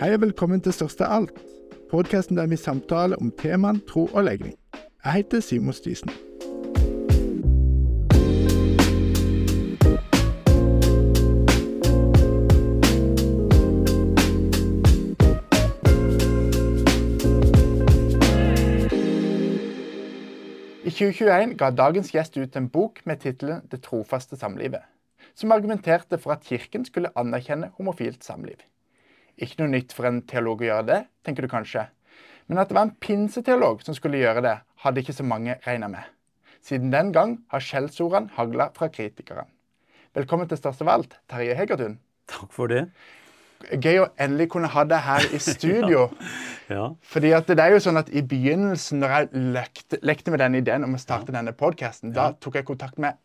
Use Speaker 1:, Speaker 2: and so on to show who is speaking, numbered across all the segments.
Speaker 1: Hei og velkommen til Største alt, podkasten der vi samtaler om temaene tro og legning. Jeg heter Simon Stisen. I 2021 ga dagens gjest ut en bok med tittelen 'Det trofaste samlivet', som argumenterte for at Kirken skulle anerkjenne homofilt samliv. Ikke noe nytt for en teolog å gjøre det, tenker du kanskje. Men at det var en pinseteolog som skulle gjøre det, hadde ikke så mange regna med. Siden den gang har skjellsordene hagla fra kritikerne. Velkommen til Største alt, Terje Hegertun.
Speaker 2: Takk for det.
Speaker 1: Gøy å endelig kunne ha deg her i studio.
Speaker 2: ja.
Speaker 1: Fordi at det er jo sånn at I begynnelsen, når jeg lekte, lekte med denne ideen om å starte ja. denne podkasten, ja. da tok jeg kontakt med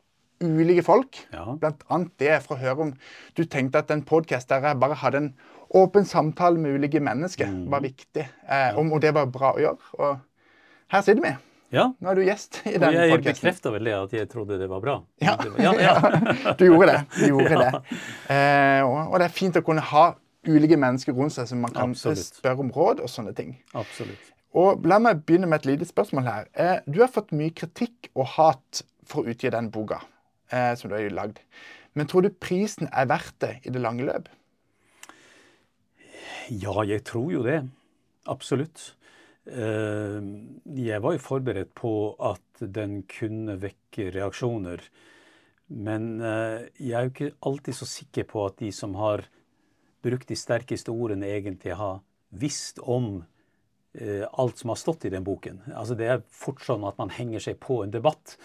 Speaker 1: ulike folk. Ja. Blant annet det for å høre om du tenkte at en podkast der jeg bare hadde en åpen samtale med ulike mennesker, mm. var viktig. Eh, og, og det var bra å gjøre. Og her sitter vi.
Speaker 2: Ja.
Speaker 1: Nå er du gjest i
Speaker 2: den
Speaker 1: podkasten.
Speaker 2: Jeg bekrefta vel det at jeg trodde det var bra.
Speaker 1: Ja,
Speaker 2: ja, ja.
Speaker 1: du gjorde det. Du gjorde det. Eh, og, og, det er fint å kunne ha ulike mennesker rundt seg som man kan Absolutt. spørre om råd og sånne ting.
Speaker 2: Absolutt.
Speaker 1: Og La meg begynne med et lite spørsmål her. Eh, du har fått mye kritikk og hat for å utgi den boka eh, som du har lagd. Men tror du prisen er verdt det i det lange løp?
Speaker 2: Ja, jeg tror jo det. Absolutt. Eh, jeg var jo forberedt på at den kunne vekke reaksjoner. Men eh, jeg er jo ikke alltid så sikker på at de som har brukt de sterkeste ordene, egentlig har visst om eh, alt som har stått i den boken. Altså Det er fort sånn at man henger seg på en debatt.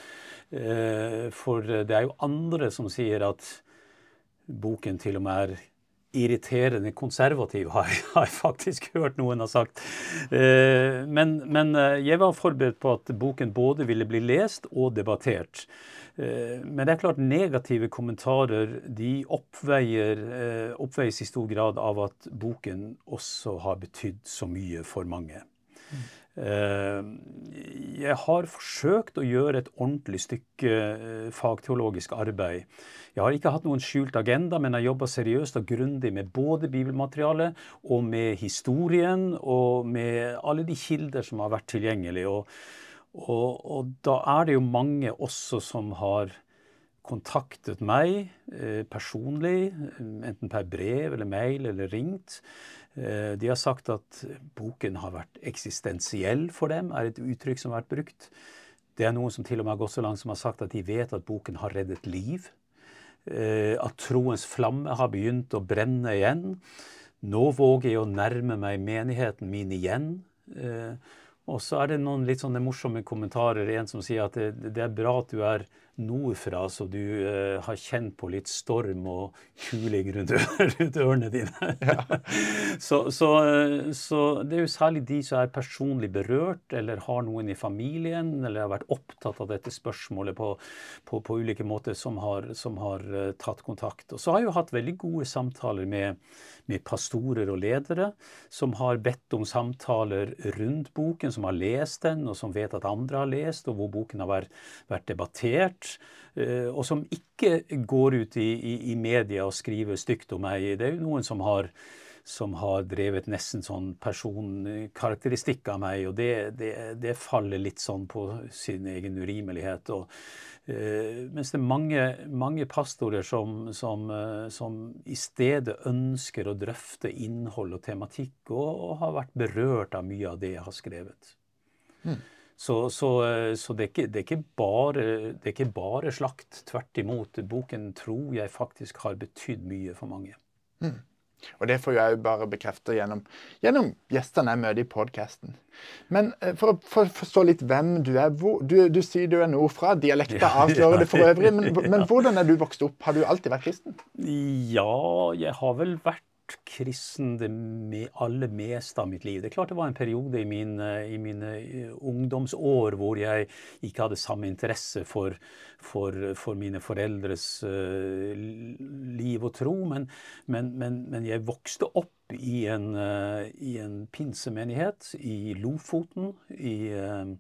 Speaker 2: For det er jo andre som sier at boken til og med er irriterende konservativ, har jeg, faktisk hørt noen har sagt. Eh, men, men, eh, jeg var forberedt på at boken både ville bli lest og debattert. Eh, men det er klart negative kommentarer de oppveier, oppveies i stor grad av at boken også har betydd så mye for mange. Mm. Jeg har forsøkt å gjøre et ordentlig stykke fagteologisk arbeid jeg har ikke hatt noen skjult agenda, men jeg jobba seriøst og grundig med både bibelmaterialet og med historien og med alle de kilder som har vært tilgjengelige. Og, og, og da er det jo mange også som har kontaktet meg eh, personlig, enten per brev eller mail eller ringt. Eh, de har sagt at boken har vært eksistensiell for dem, er et uttrykk som har vært brukt. Det er noen som til og med har gått så langt som har sagt at de vet at boken har reddet liv. Eh, at troens flamme har begynt å brenne igjen. Nå våger jeg å nærme meg menigheten min igjen. Eh, og så er det noen litt sånne morsomme kommentarer. En som sier at det, er bra at du er nordfra, så du uh, har kjent på litt storm og kuling rundt, rundt ørene dine. Ja. så, så, eh, så, det er jo særlig de som er personlig berørt, eller har noen i familien, eller har vært opptatt av dette spørsmålet på, på, på ulike måter, som har, som har uh, tatt kontakt. Og så har jeg jo hatt veldig gode samtaler med, med pastorer og ledere, som har bedt om samtaler rundt boken, som har lest den, og som vet at andre har lest, og hvor boken har vært, vært debattert. Eh, og som ikke går ut i, i, i, media og skriver stygt om meg. Det er jo noen som har, som har drevet nesten sånn personkarakteristikk av meg, og det, det, det, faller litt sånn på sin egen urimelighet. Og, uh, mens det er mange, mange pastorer som, som, uh, som, i stedet ønsker å drøfte innhold og tematikk, og, og, har vært berørt av mye av det jeg har skrevet. Mm. Så, så, eh, så det, er ikke, det, er ikke bare, det, er ikke, bare, slakt. Tvert imot. Boken tror jeg faktisk har betydd mye for mange. Mm.
Speaker 1: Og det får jeg jo bare bekrefte gjennom, gjennom gjestene jeg møter i podkasten. Men eh, for å for, forstå litt hvem du er hvor, du, du, sier du er nordfra. Dialekta avslører det for øvrig. Men, men, hvordan er du vokst opp? Har du alltid vært kristen?
Speaker 2: Ja, jeg har vel vært kristen det med aller meste av mitt liv. Det er klart det var en periode i, min, i mine eh, ungdomsår hvor jeg ikke hadde samme interesse for, for, for mine foreldres uh, liv og tro, men, men, men, men, jeg vokste opp i en, uh, i en pinsemenighet i Lofoten. i... Uh,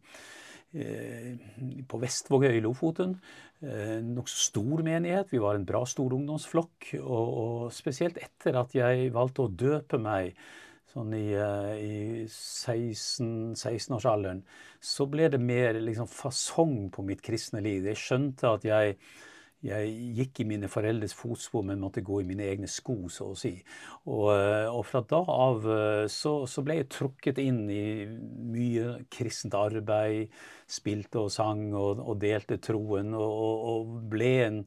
Speaker 2: på Vestvågøy i Lofoten. Eh, nokså stor menighet. Vi var en bra stor ungdomsflokk. Og, og, spesielt etter at jeg valgte å døpe meg, sånn i, i 16-årsalderen, 16 så ble det mer liksom fasong på mitt kristne liv. Jeg skjønte at jeg jeg gikk i mine foreldres fotspor, men måtte gå i mine egne sko, så å si. Og, eh, og fra da av eh, så, så, ble jeg trukket inn i mye kristent arbeid. Spilte og sang og, og delte troen, og, og, ble en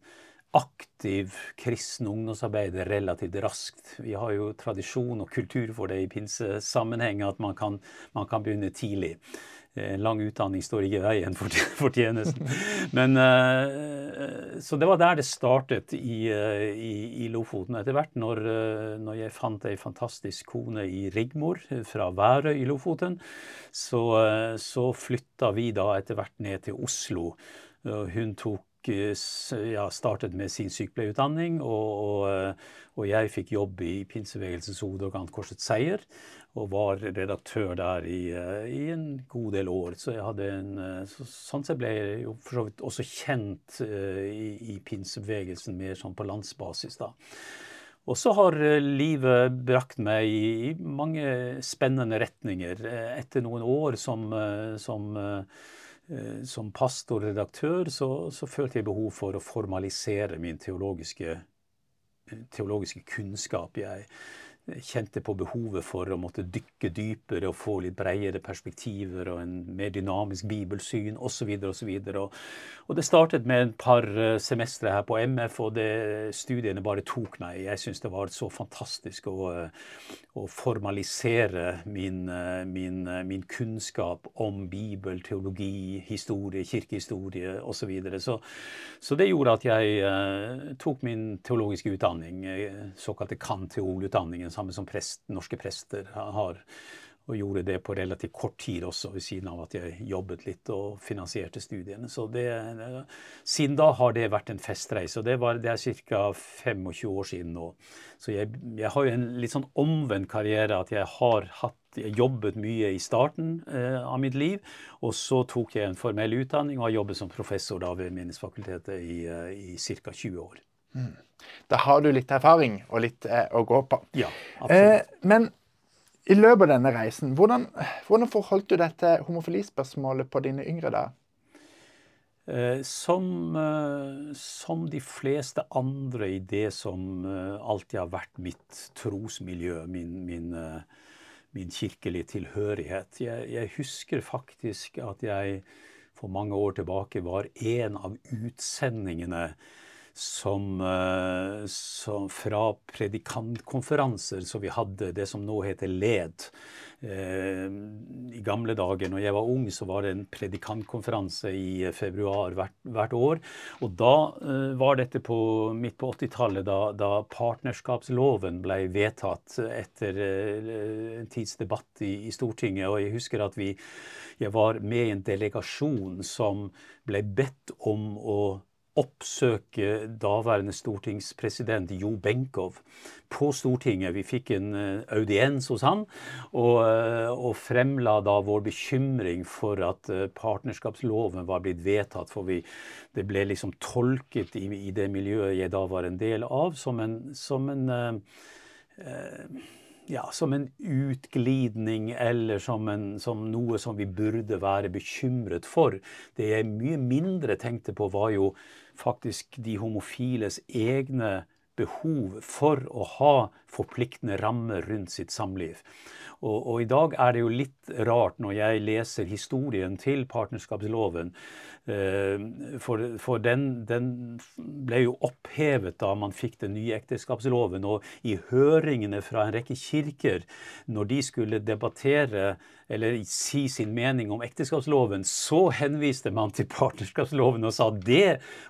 Speaker 2: aktiv kristen ungdomsarbeider relativt raskt. Vi har jo tradisjon og kultur for det i pinsesammenheng, at man kan, man kan begynne tidlig. En lang utdanning står ikke i veien for, tjenesten. Men, uh, så det var der det startet i, uh, i, i Lofoten. Etter hvert, når, når, jeg fant ei fantastisk kone i Rigmor fra Værøy i Lofoten, så, så flytta vi da etter hvert ned til Oslo. Hun tok ja, startet med sin sykepleierutdanning, og, og, og, jeg fikk jobb i pinsebevegelsens hovedorgan Korsets Seier og var redaktør der i, eh, i, en god del år. Så jeg hadde en, eh, så, sånn sett ble jeg jo for så vidt også kjent uh, i, i pinsebevegelsen mer sånn på landsbasis. da. Og så har livet brakt meg i mange spennende retninger. Etter noen år som, som, som pastor og redaktør så, så, følte jeg behov for å formalisere min teologiske, teologiske kunnskap. Jeg kjente på behovet for å måtte dykke dypere og få litt bredere perspektiver og en mer dynamisk bibelsyn osv. osv. Og, og det startet med et par eh, semestre her på MF, og det, studiene bare tok meg. Jeg syns det var så fantastisk å, eh, å formalisere min, eh, min, min, kunnskap om Bibel, teologi, historie, kirkehistorie osv. Så, videre. så Så det gjorde at jeg tok min teologiske utdanning, såkalte kan-teolutdanningen samme som prest, norske prester har. Og gjorde det på relativt kort tid også, ved siden av at jeg jobbet litt og finansierte studiene. Så det, Siden da har det vært en festreise. og Det, var, det er ca. 25 år siden nå. Så jeg, jeg, har jo en litt sånn omvendt karriere. At jeg har hatt, jeg jobbet mye i starten eh, av mitt liv. Og så tok jeg en formell utdanning og har jobbet som professor da ved Menighetsfakultetet i, eh, i ca. 20 år. Mm.
Speaker 1: Da har du litt erfaring og litt eh, å gå på.
Speaker 2: Ja.
Speaker 1: Eh, men i løpet av denne reisen, hvordan, hvordan forholdt du deg til homofilispørsmålet på dine yngre dager?
Speaker 2: Eh, som, eh, som, de fleste andre i det som eh, alltid har vært mitt trosmiljø, min, min, min kirkelige tilhørighet. Jeg, jeg, husker faktisk at jeg for mange år tilbake var en av utsendingene som, eh, som, fra predikantkonferanser som vi hadde, det som nå heter LED. Eh, I gamle dager når jeg var ung, så var det en predikantkonferanse i februar hvert, hvert år. Og da eh, var dette på, midt på 80-tallet, da, da, partnerskapsloven ble vedtatt etter en tids debatt i, i Stortinget. Og jeg husker at vi, jeg var med i en delegasjon som ble bedt om å oppsøke daværende stortingspresident Jo Benkow på Stortinget. Vi fikk en eh, audiens hos han, og, eh, og, fremla da vår bekymring for at eh, partnerskapsloven var blitt vedtatt. For vi, det ble liksom tolket i, i, det miljøet jeg da var en del av, som en, som en eh, ja, som en utglidning eller som, en, som, noe som vi burde være bekymret for. Det jeg mye mindre tenkte på, var jo faktisk de homofiles egne behov for å ha forpliktende rammer rundt sitt samliv. Og, og, i dag er det jo litt rart når jeg leser historien til partnerskapsloven. Eh, for, for den, den, ble jo opphevet da man fikk den nye ekteskapsloven. Og i høringene fra en rekke kirker, når de skulle debattere eller si sin mening om ekteskapsloven, så henviste man til partnerskapsloven og sa at det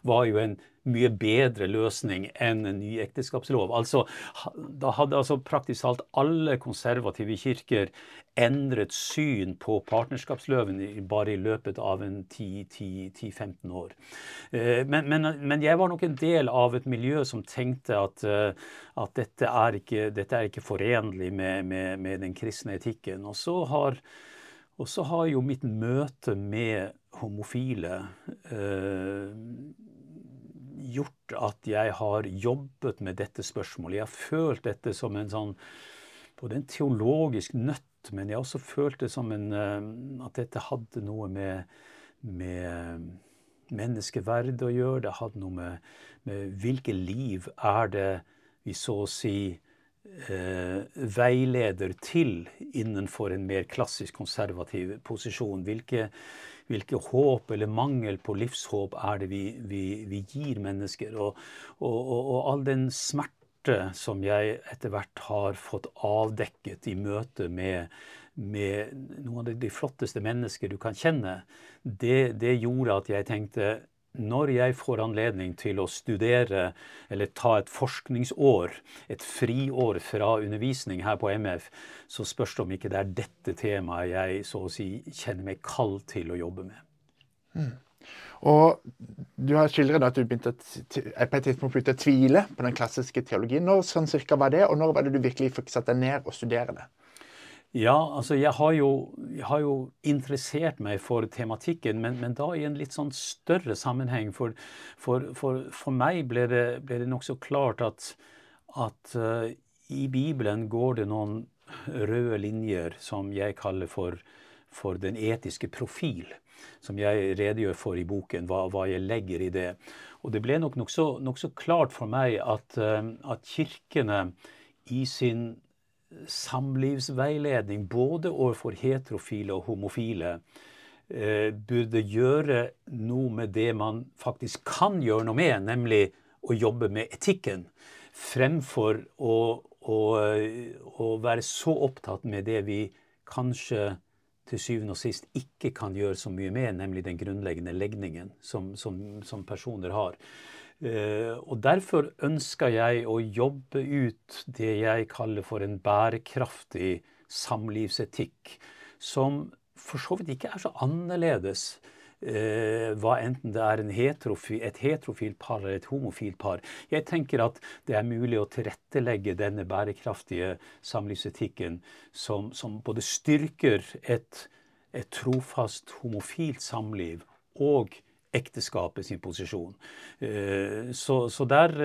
Speaker 2: var jo en mye bedre løsning enn en ny ekteskapslov. Altså, da hadde altså praktisk talt alle konservative kirker endret syn på partnerskapsloven bare i løpet av en 10-15 år. Eh, men, men, men, jeg var nok en del av et miljø som tenkte at, eh, at dette, er ikke, dette, er ikke, forenlig med, med, med den kristne etikken. Og så har og så har jo mitt møte med homofile eh, gjort at jeg har jobbet med dette spørsmålet. Jeg har følt dette som en sånn både en teologisk nøtt, men jeg har også følt det som en, at dette hadde noe med, med menneskeverd å gjøre. Det hadde noe med, med hvilke liv er det vi så å si eh, veileder til innenfor en mer klassisk konservativ posisjon. Hvilke, hvilke håp eller mangel på livshåp er det vi, vi, vi gir mennesker? Og, og, og, og, all den smerte som jeg etter hvert har fått avdekket i møte med, med noen av de flotteste mennesker du kan kjenne, det, det gjorde at jeg tenkte når jeg får anledning til å studere eller ta et forskningsår, et friår fra undervisning her på MF, så spørs det om ikke det er dette temaet jeg så å si kjenner meg kald til å jobbe med.
Speaker 1: Mm. Og Du har skildret at du begynte på et tidspunkt å tvile på den klassiske teologien. Når sånn cirka var det, og når var det du virkelig fikk satt deg ned og studere det?
Speaker 2: Ja, altså jeg har, jo, jeg har jo, interessert meg for tematikken, men, men, da i en litt sånn større sammenheng. For, for, for, for meg ble det, ble det nokså klart at, at uh, i Bibelen går det noen røde linjer som jeg kaller for, for den etiske profil. Som jeg redegjør for i boken, hva, hva jeg legger i det. Og det ble nok nokså nok klart for meg at, uh, at kirkene i sin samlivsveiledning både overfor heterofile og homofile eh, burde gjøre noe med det man faktisk kan gjøre noe med, nemlig å jobbe med etikken, fremfor å, å, å være så opptatt med det vi kanskje til syvende og sist ikke kan gjøre så mye med, nemlig den grunnleggende legningen som, som, som personer har. Eh, og derfor ønsker jeg å jobbe ut det jeg kaller for en bærekraftig samlivsetikk, som for så vidt ikke er så annerledes eh, hva enten det er heterofil, et heterofilt par eller et homofilt par. Jeg tenker at det er mulig å tilrettelegge denne bærekraftige samlivsetikken som, som både styrker et, et trofast homofilt samliv og ekteskapet sin posisjon. Eh, så, så der,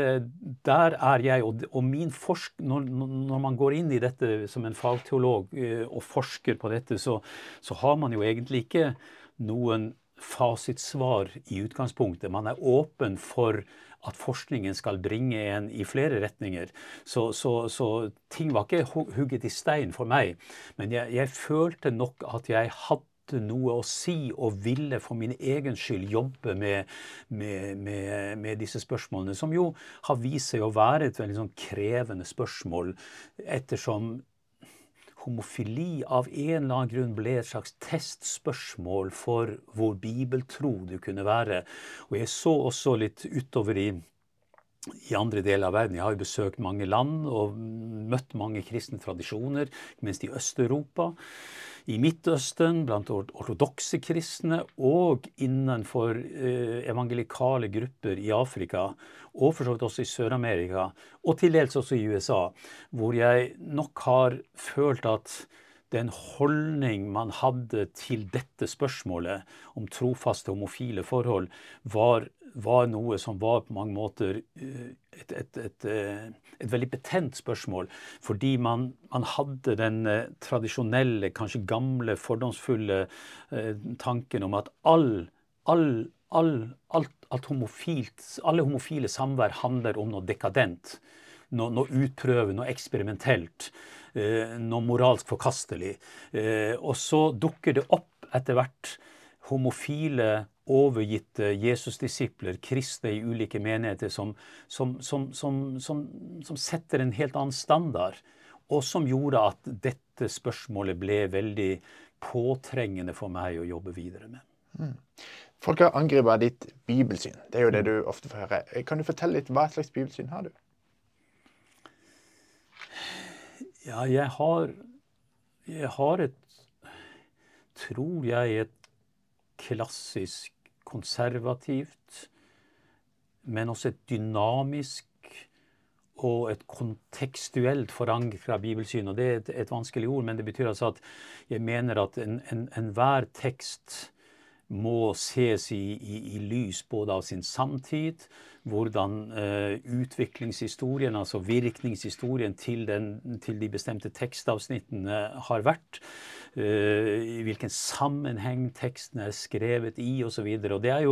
Speaker 2: der, er jeg, og, min forsk, når, når, man går inn i dette som en fagteolog eh, og forsker på dette, så, så har man jo egentlig ikke noen fasitsvar i utgangspunktet. Man er åpen for at forskningen skal bringe en i flere retninger. Så, så, så ting var ikke hugget i stein for meg. Men jeg, jeg følte nok at jeg hadde hadde noe å si og ville for min egen skyld jobbe med, med, med, med disse spørsmålene, som jo har vist seg å være et veldig sånn krevende spørsmål, ettersom homofili av en eller annen grunn ble et slags testspørsmål for hvor bibeltro du kunne være. Og jeg så også litt utover i i andre deler av verden. Jeg har jo besøkt mange land og møtt mange kristne tradisjoner, ikke minst i Øst-Europa i Midtøsten, blant ortodokse kristne og innenfor eh, evangelikale grupper i Afrika, og for så vidt også i Sør-Amerika, og til dels også i USA, hvor jeg nok har følt at den holdning man hadde til dette spørsmålet om trofaste homofile forhold, var var noe som var på mange måter eh, et, et, et, eh, et veldig betent spørsmål. Fordi man, man hadde den eh, tradisjonelle, kanskje gamle, fordomsfulle tanken om at all, all, all, alt, alt homofilt, alle homofile samvær handler om noe dekadent. Noe, noe utprøvende, noe eksperimentelt. Noe moralsk forkastelig. Og så dukker det opp etter hvert homofile overgitte Jesusdisipler, kristne i ulike menigheter, som, som, som, som, setter en helt annen standard. Og som gjorde at dette spørsmålet ble veldig påtrengende for meg å jobbe videre med. Mm.
Speaker 1: Folk har angrepet ditt bibelsyn. Det er jo det du ofte får høre. Kan du fortelle litt hva slags bibelsyn har du?
Speaker 2: Ja, jeg har Jeg har et Tror jeg et klassisk konservativt, men også et dynamisk og et kontekstuelt forankra bibelsyn. Og det er et, et, vanskelig ord, men det betyr altså at jeg mener at enhver en, en tekst må ses i, i, i lys både av sin samtid, hvordan eh, utviklingshistorien, altså virkningshistorien til, den, til, de bestemte tekstavsnittene har vært. Uh, I hvilken sammenheng teksten er skrevet i osv. Det er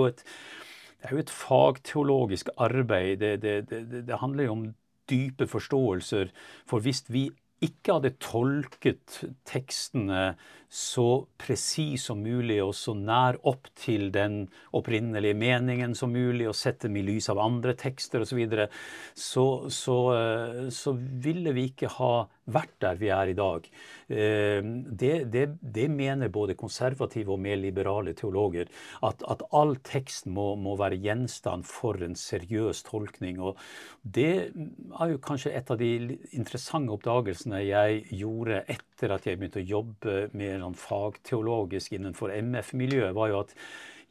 Speaker 2: det er jo et fagteologisk arbeid. Det, det, det, det handler jo om dype forståelser. For hvis vi ikke hadde tolket tekstene så presis som mulig og så nær opp til den opprinnelige meningen som mulig, og sette dem i lys av andre tekster osv., så, videre, så, så, eh, så ville vi ikke ha vært der vi er i dag. Eh, det, det, det mener både konservative og mer liberale teologer. At, at all tekst må, må, være gjenstand for en seriøs tolkning. Og det er jo kanskje et av de interessante oppdagelsene jeg gjorde etter at jeg begynte å jobbe mer sånn fagteologisk innenfor MF-miljøet, var jo at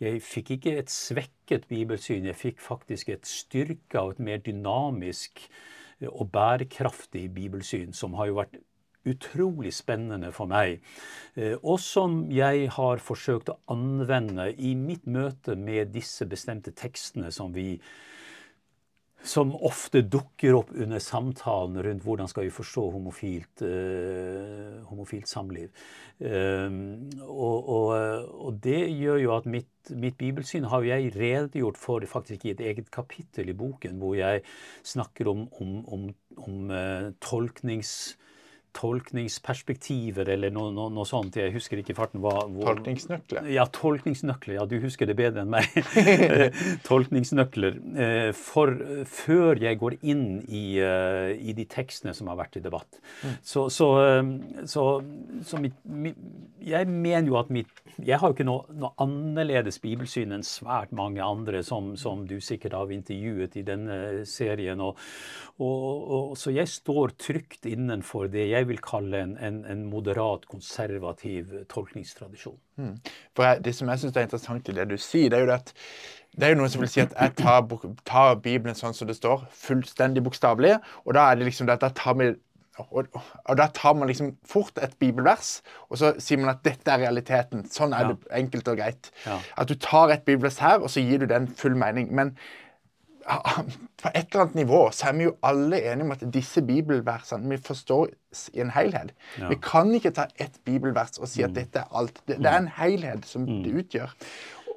Speaker 2: jeg fikk ikke et svekket bibelsyn, jeg fikk faktisk et styrka og et mer dynamisk og bærekraftig bibelsyn, som har jo vært utrolig spennende for meg, eh, og som jeg har forsøkt å anvende i mitt møte med disse bestemte tekstene som vi som ofte dukker opp under samtalen rundt hvordan skal vi forstå homofilt, uh, homofilt samliv. Um, og, og, og, det gjør jo at mitt, mitt, bibelsyn har jeg redegjort for faktisk i et eget kapittel i boken, hvor jeg snakker om, om, om, om uh, tolknings tolkningsperspektiver eller noe, noe, noe, sånt. Jeg husker ikke farten. Hva,
Speaker 1: hvor, tolkningsnøkler?
Speaker 2: Ja, tolkningsnøkler. Ja, du husker det bedre enn meg. tolkningsnøkler. Eh, for før jeg går inn i, uh, i, de tekstene som har vært i debatt. Mm. Så, så, så, så mitt, mitt, jeg mener jo at mitt Jeg har jo ikke noe, noe annerledes bibelsyn enn svært mange andre som, som, du sikkert har intervjuet i denne serien. Og, og, og, så jeg står trygt innenfor det jeg vil kalle en, en, en moderat, konservativ tolkningstradisjon. Mm.
Speaker 1: For Det som jeg syns er interessant i det du sier, det er jo det at det er jo noen som vil si at jeg tar, tar Bibelen sånn som det står, fullstendig bokstavelig. Og da er det liksom det at jeg tar med og, og, da tar man liksom fort et bibelvers, og så sier man at dette er realiteten. Sånn er ja. det enkelt og greit. Ja. At du tar et bibelvers her, og så gir du den full mening. Men på et eller annet nivå så er vi jo alle enige om at disse bibelversene vi forstår i en helhet. Ja. Vi kan ikke ta ett bibelvers og si at mm. dette er alt. Det, det er en helhet som mm. det utgjør.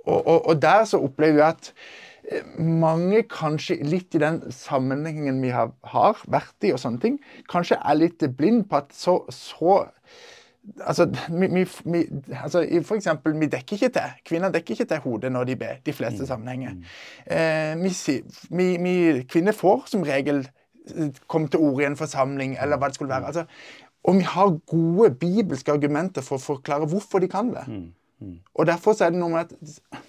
Speaker 1: Og, og, og, der så opplever vi at eh, mange kanskje litt i den sammenhengen vi har, har vært i, og sånne ting, kanskje er litt blind på at så, så Altså, vi, vi, altså, for eksempel, vi dekker ikke til. Kvinner dekker ikke til hodet når de ber, de fleste mm. sammenhenger. Eh, vi, vi, kvinner får som regel eh, komme til ord i en forsamling, eller hva det skulle være. Altså, og vi har gode bibelske argumenter for å forklare hvorfor de kan det. Mm. Og derfor er det noe med at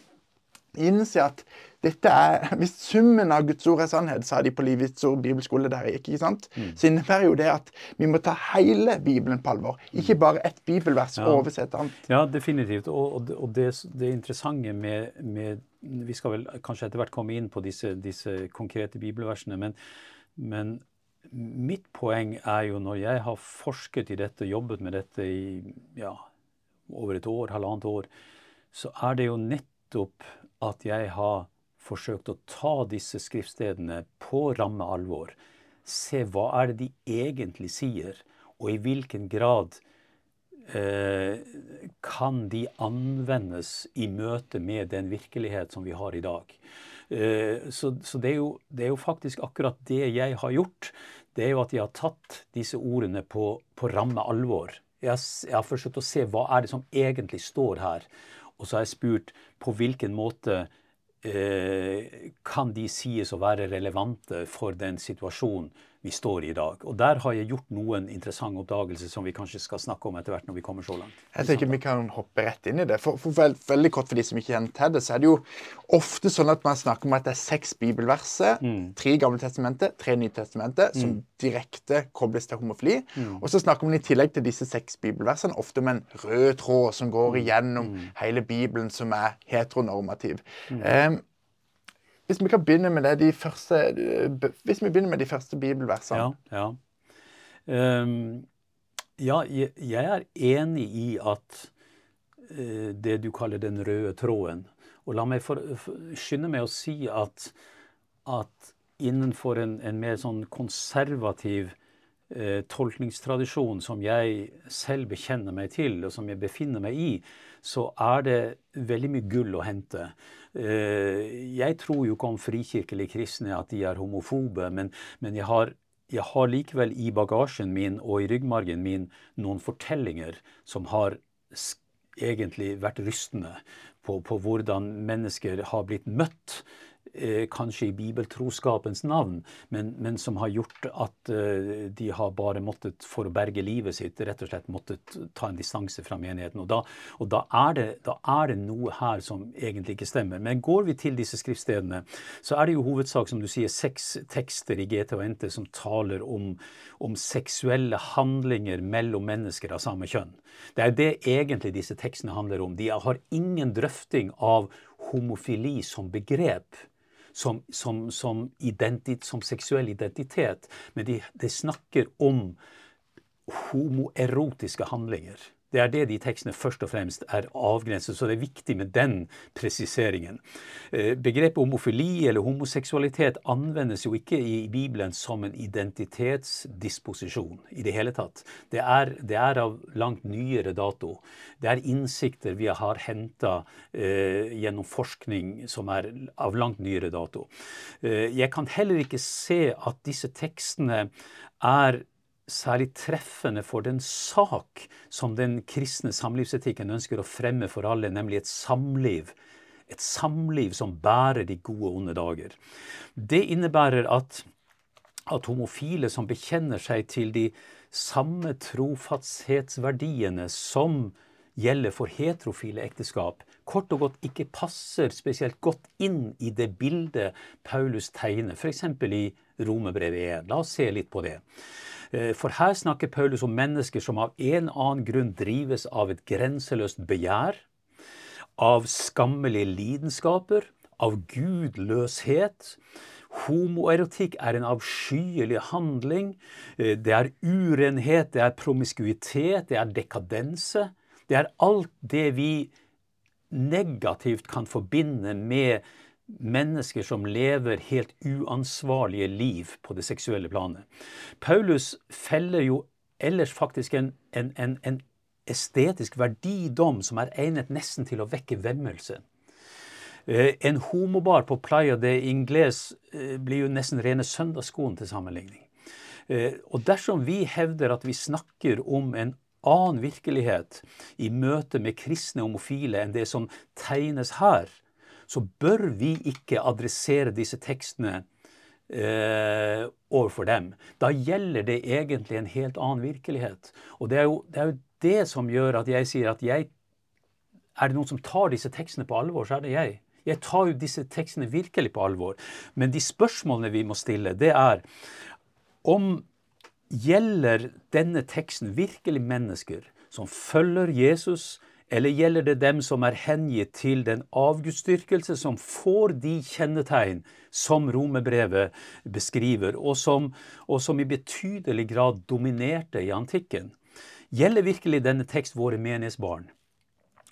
Speaker 1: innse at dette er, Hvis summen av Guds ord er sannhet, sa de på Livets ord bibelskole der jeg gikk, ikke sant? Mm. så innebærer jo det at vi må ta hele Bibelen på alvor. Ikke mm. bare ett bibelvers ja. og oversette annet.
Speaker 2: Ja, definitivt. Og, og det, det, interessante med, med, Vi skal vel kanskje etter hvert komme inn på disse, disse konkrete bibelversene, men, men mitt poeng er jo når jeg har forsket i dette, jobbet med dette i ja, over et år, halvannet år, så er det jo nettopp at jeg har forsøkt å ta disse skriftstedene på ramme alvor. Se hva er det de egentlig sier, og i hvilken grad eh, kan de anvendes i møte med den virkelighet som vi har i dag. Eh, så, så det, er jo, det, er jo, faktisk akkurat det jeg har gjort. Det er jo at jeg har tatt disse ordene på, på ramme alvor. Jeg jeg har forsøkt å se hva er det som egentlig står her. Og så har jeg spurt på hvilken måte kan de sies å være relevante for den situasjonen vi står i i dag. Og der har jeg gjort noen interessante oppdagelser som vi kanskje skal snakke om etter hvert når vi kommer så langt.
Speaker 1: Jeg tenker vi kan hoppe rett inn i det. For, for veld, veldig kort for de som ikke kjenner til det, så er det jo ofte sånn at man snakker om at det er seks bibelverser, mm. tre Gamle testamentet, tre nye testamenter, som direkte kobles til homofili. Mm. Og så snakker man i tillegg til disse seks bibelversene ofte om en rød tråd som går mm. igjennom mm. hele Bibelen, som er heteronormativ. Um, hvis vi kan begynne med det, de første, hvis vi begynner med de første bibelversene.
Speaker 2: Ja, ja. Um, ja jeg, er enig i at det du kaller den røde tråden. Og la meg for, for, skynde meg å si at, at innenfor en, en, mer sånn konservativ eh, tolkningstradisjon som jeg selv bekjenner meg til, og som jeg befinner meg i, så er det veldig mye gull å hente. Eh, jeg tror jo ikke om frikirkelige kristne at de er homofobe, men, men jeg, har, jeg har likevel i bagasjen min og i ryggmargen min noen fortellinger som har egentlig vært rystende på, på hvordan mennesker har blitt møtt kanskje i bibeltroskapens navn, men, men, som har gjort at uh, de har bare måttet, for å berge livet sitt, rett og slett måttet ta en distanse fra menigheten. Og, da, og da, er det, da, er det, noe her som egentlig ikke stemmer. Men går vi til disse skriftstedene, så er det jo hovedsak, som du sier, seks tekster i GT og NT som taler om, om seksuelle handlinger mellom mennesker av samme kjønn. Det er det egentlig disse tekstene handler om. De har ingen drøfting av homofili som begrep som, som, som, identit, som seksuell identitet, men de, de snakker om homoerotiske handlinger. Det er det de tekstene først og fremst er avgrenset, så det er viktig med den presiseringen. Eh, begrepet homofili eller homoseksualitet anvendes jo ikke i Bibelen som en identitetsdisposisjon i det hele tatt. Det er, det er av langt nyere dato. Det er innsikter vi har henta eh, gjennom forskning som er av langt nyere dato. Eh, jeg kan heller ikke se at disse tekstene er særlig treffende for den sak som den kristne samlivsetikken ønsker å fremme for alle, nemlig et samliv. Et samliv som bærer de gode og onde dager. Det innebærer at, at homofile som bekjenner seg til de samme trofasthetsverdiene som gjelder for heterofile ekteskap, kort og godt ikke passer spesielt godt inn i det bildet Paulus tegner, f.eks. i Romerbrevet 1. La oss se litt på det. Eh, for her snakker Paulus om mennesker som av en annen grunn drives av et grenseløst begjær, av skammelige lidenskaper, av gudløshet. Homoerotikk er en avskyelig handling. Eh, det er urenhet, det er promiskuitet, det er dekadense. Det er alt det vi negativt kan forbinde med mennesker som lever helt uansvarlige liv på det seksuelle planet. Paulus feller jo ellers faktisk en, en, en, en estetisk verdidom som er egnet nesten til å vekke vemmelse. Eh, en homobar på Playa de Ingles eh, blir jo nesten rene søndagsskoen til sammenligning. Eh, og dersom vi hevder at vi snakker om en annen virkelighet i møte med kristne homofile enn det som tegnes her, så bør vi ikke adressere disse tekstene eh, overfor dem. Da gjelder det egentlig en helt annen virkelighet. Og det er, jo, det er, jo, det som gjør at jeg sier at jeg Er det noen som tar disse tekstene på alvor, så er det jeg. Jeg tar jo disse tekstene virkelig på alvor. Men de spørsmålene vi må stille, det er om gjelder denne teksten virkelig mennesker som følger Jesus, eller gjelder det dem som er hengitt til den avgudsdyrkelse som får de kjennetegn som romerbrevet beskriver, og som, og som, i betydelig grad dominerte i antikken? Gjelder virkelig denne tekst våre menighetsbarn?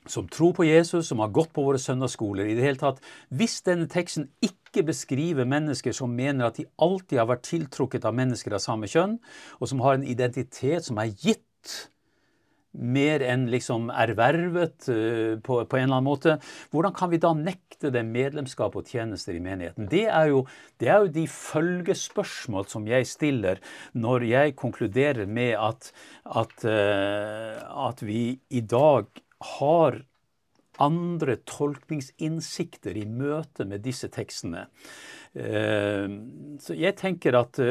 Speaker 2: Som tror på Jesus, som har gått på våre søndagsskoler. i det hele tatt, Hvis denne teksten ikke beskriver mennesker som mener at de alltid har vært tiltrukket av mennesker av samme kjønn, og som har en identitet som er gitt mer enn liksom ervervet uh, på, på, en eller annen måte, hvordan kan vi da nekte dem medlemskap og tjenester i menigheten? Det er, jo, det er jo de følgespørsmål som jeg stiller når jeg konkluderer med at, at, uh, at vi i dag har andre tolkningsinnsikter i møte med disse tekstene. Uh, så jeg tenker at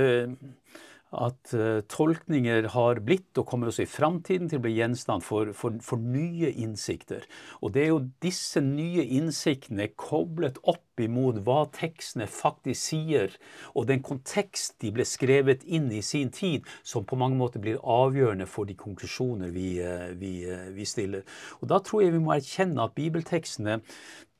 Speaker 2: at uh, tolkninger har blitt, og kommer også i framtiden til å bli gjenstand for, for, for, nye innsikter. Og det er jo disse nye innsiktene koblet opp imot hva tekstene faktisk sier, og den kontekst de ble skrevet inn i sin tid, som på mange måter blir avgjørende for de konklusjoner vi, uh, vi, uh, vi stiller. Og da tror jeg vi må erkjenne at bibeltekstene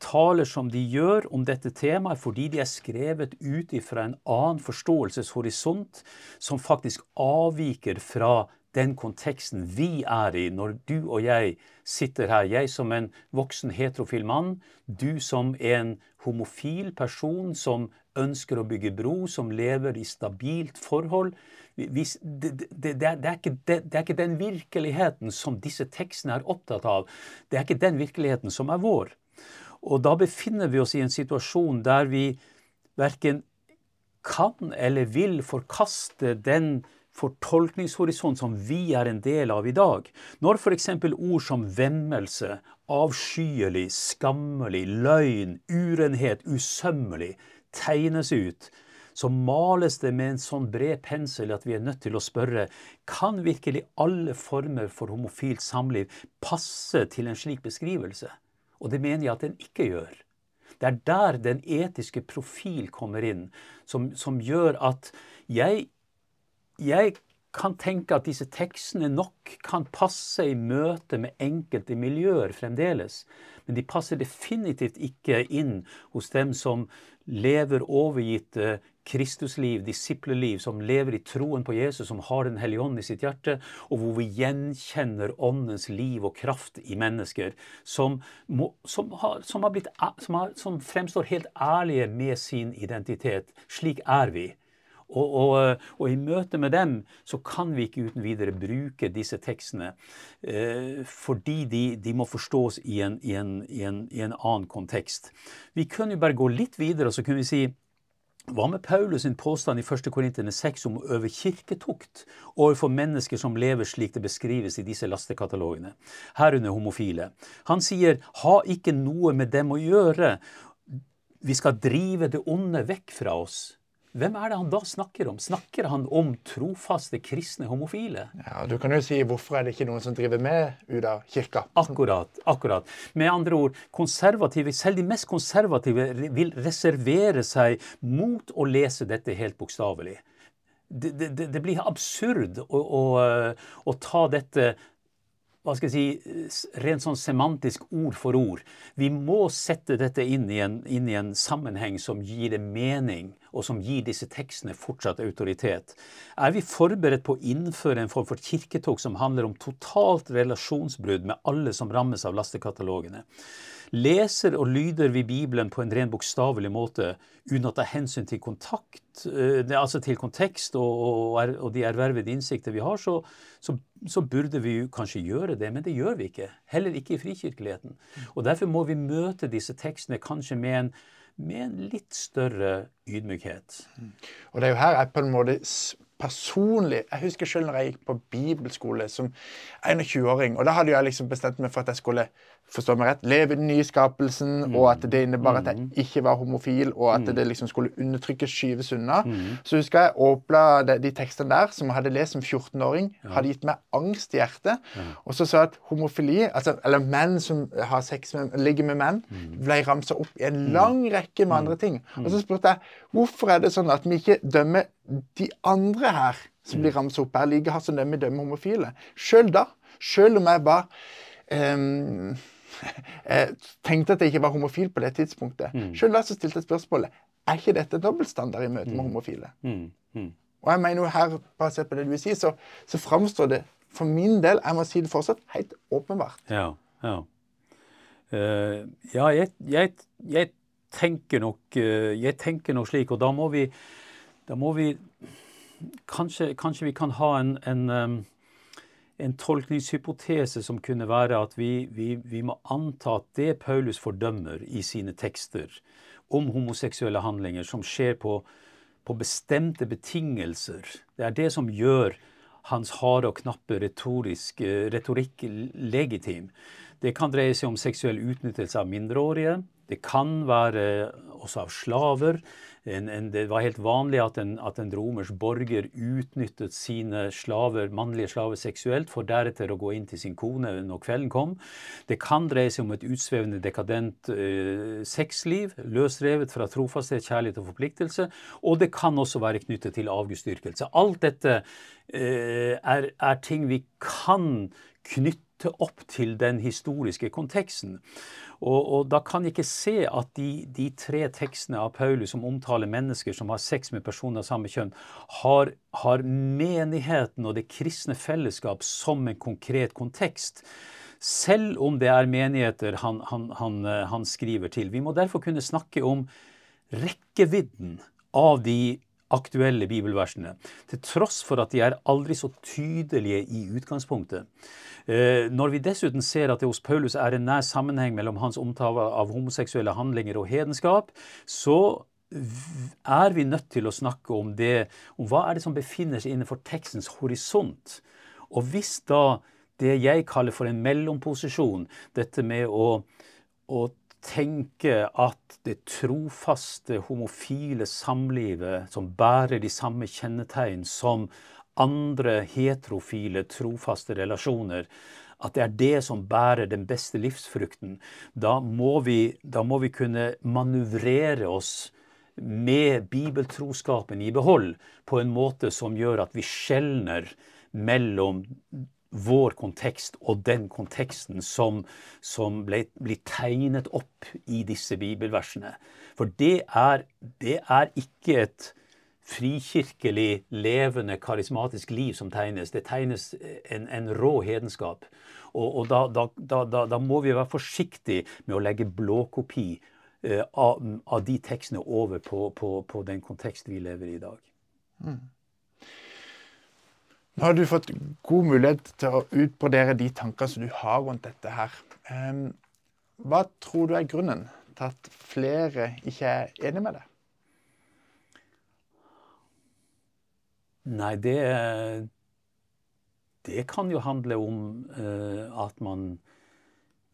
Speaker 2: taler som de gjør om dette temaet fordi de er skrevet ut fra en annen forståelseshorisont som faktisk avviker fra den konteksten vi er i når du og jeg sitter her. Jeg som en voksen heterofil mann, du som en homofil person som ønsker å bygge bro, som lever i stabilt forhold. Det, er ikke den virkeligheten som disse tekstene er opptatt av. Det er ikke den virkeligheten som er vår. Og da befinner vi oss i en situasjon der vi verken kan eller vil forkaste den fortolkningshorisont som vi er en del av i dag. Når f.eks. ord som vemmelse, avskyelig, skammelig, løgn, urenhet, usømmelig tegnes ut, så males det med en sånn bred pensel at vi er nødt til å spørre kan virkelig alle former for homofilt samliv passe til en slik beskrivelse? Og det mener jeg at den ikke gjør. Det er der den etiske profil kommer inn, som, som gjør at jeg, jeg kan tenke at disse tekstene nok kan passe i møte med enkelte miljøer fremdeles. Men de passer definitivt ikke inn hos dem som lever overgitte Kristusliv, disipleliv, som lever i troen på Jesus, som har Den hellige ånd i sitt hjerte, og hvor vi gjenkjenner Åndens liv og kraft i mennesker, som, må, som, har, som, har blitt, har, som fremstår helt ærlige med sin identitet. Slik er vi. Og, og, og, i møte med dem så kan vi ikke uten videre bruke disse tekstene, eh, fordi de, de, må forstås i en, i, en, i, en, i en, annen kontekst. Vi kunne jo bare gå litt videre, og så kunne vi si hva med Paulus sin påstand i 1. Korintene 6 om å øve kirketukt overfor mennesker som lever slik det beskrives i disse lastekatalogene, herunder homofile? Han sier 'ha ikke noe med dem å gjøre'. Vi skal drive det onde vekk fra oss. Hvem er det han da snakker om? Snakker han om trofaste kristne homofile?
Speaker 1: Ja, Du kan jo si hvorfor er det ikke noen som driver med ut av kirka?
Speaker 2: Akkurat. akkurat. Med andre ord, konservative, selv de mest konservative vil reservere seg mot å lese dette helt bokstavelig. Det, det, det, blir absurd å, å, å ta dette hva skal jeg si, rent sånn semantisk ord for ord. Vi må sette dette inn i, en, inn i en sammenheng som gir det mening, og som gir disse tekstene fortsatt autoritet. Er vi forberedt på å innføre en form for kirketog som handler om totalt relasjonsbrudd med alle som rammes av lastekatalogene? Leser og lyder vi Bibelen på en ren bokstavelig måte uten å ta hensyn til kontakt, eh, altså til kontekst og, og, og de ervervede innsikter vi har, så, så, så, burde vi kanskje gjøre det. Men det gjør vi ikke. Heller ikke i frikirkeligheten. Og Derfor må vi møte disse tekstene kanskje med en, med en litt større ydmykhet.
Speaker 1: Og det er jo her jeg på en måte personlig Jeg husker selv når jeg gikk på bibelskole som 21-åring. og Da hadde jeg liksom bestemt meg for at jeg skulle forstå meg rett, leve i den nye skapelsen, mm. og at det innebar at jeg mm. ikke var homofil, og at mm. det liksom skulle undertrykkes, skyves unna. Mm. Så husker jeg åpna de, de tekstene der, som jeg hadde lest som 14-åring, ja. hadde gitt meg angst i hjertet. Ja. Og så sa jeg at homofili, altså, eller menn som har sex med, ligger med menn, mm. ble ramsa opp i en lang rekke med andre ting. Og så spurte jeg hvorfor er det sånn at vi ikke dømmer de andre her som blir ramsa opp her, like hardt som dem vi dømmer homofile. Sjøl da, sjøl om jeg var um, tenkte at jeg ikke var homofil på det tidspunktet. Mm. Sjøl da stilte jeg spørsmålet er ikke dette dobbeltstandard i møte med mm. homofile. Mm. Mm. Og jeg mener jo her, basert på det du vil si, så, så framstår det for min del, jeg må si det fortsatt, helt åpenbart.
Speaker 2: Ja, ja. Uh, ja jeg, jeg, jeg, tenker nok, uh, jeg tenker nok slik, og da må vi da må vi Kanskje, kanskje vi kan ha en, en, en, tolkningshypotese som kunne være at vi, vi, vi må anta at det Paulus fordømmer i sine tekster om homoseksuelle handlinger som skjer på, på bestemte betingelser, det er det som gjør hans harde og knappe retorisk, retorikk legitim. Det kan dreie seg om seksuell utnyttelse av mindreårige. Det kan være også av slaver. En, en, det var helt vanlig at en, at en, romersk borger utnyttet sine slaver, mannlige slaver seksuelt, for deretter å gå inn til sin kone når kvelden kom. Det kan dreie seg om et utsvevende, dekadent eh, sexliv, løsrevet fra trofasthet, kjærlighet og forpliktelse. Og det kan også være knyttet til avgudsdyrkelse. Alt dette eh, er, er ting vi kan knytte opp til den historiske konteksten. Og, og da kan jeg ikke se at de, de, tre tekstene av Paulus som omtaler mennesker som har sex med personer av samme kjønn, har, har menigheten og det kristne fellesskap som en konkret kontekst. Selv om det er menigheter han, han, han, han skriver til. Vi må derfor kunne snakke om rekkevidden av de aktuelle bibelversene, til tross for at de er aldri så tydelige i utgangspunktet. Eh, når vi dessuten ser at det hos Paulus er en nær sammenheng mellom hans omtale av homoseksuelle handlinger og hedenskap, så er vi nødt til å snakke om det, om hva er det som befinner seg innenfor tekstens horisont. Og hvis da det jeg kaller for en mellomposisjon, dette med å, å tenke at det trofaste homofile samlivet, som bærer de samme kjennetegn som andre heterofile, trofaste relasjoner, at det er det som bærer den beste livsfrukten, da må vi, da må vi kunne manøvrere oss med bibeltroskapen i behold på en måte som gjør at vi skjelner mellom vår kontekst og den konteksten som, som ble, blir tegnet opp i disse bibelversene. For det er, det er ikke et frikirkelig, levende, karismatisk liv som tegnes. Det tegnes en, en rå hedenskap. Og, og da, da, da, da, må vi være forsiktige med å legge blåkopi eh, av, av, de tekstene over på, på, på, den kontekst vi lever i i dag. Mm.
Speaker 1: Nå har du fått god mulighet til å utbrodere de tankene som du har rundt dette her. Hva tror du er grunnen til at flere ikke er enig med deg?
Speaker 2: Nei, det Det kan jo handle om uh, at man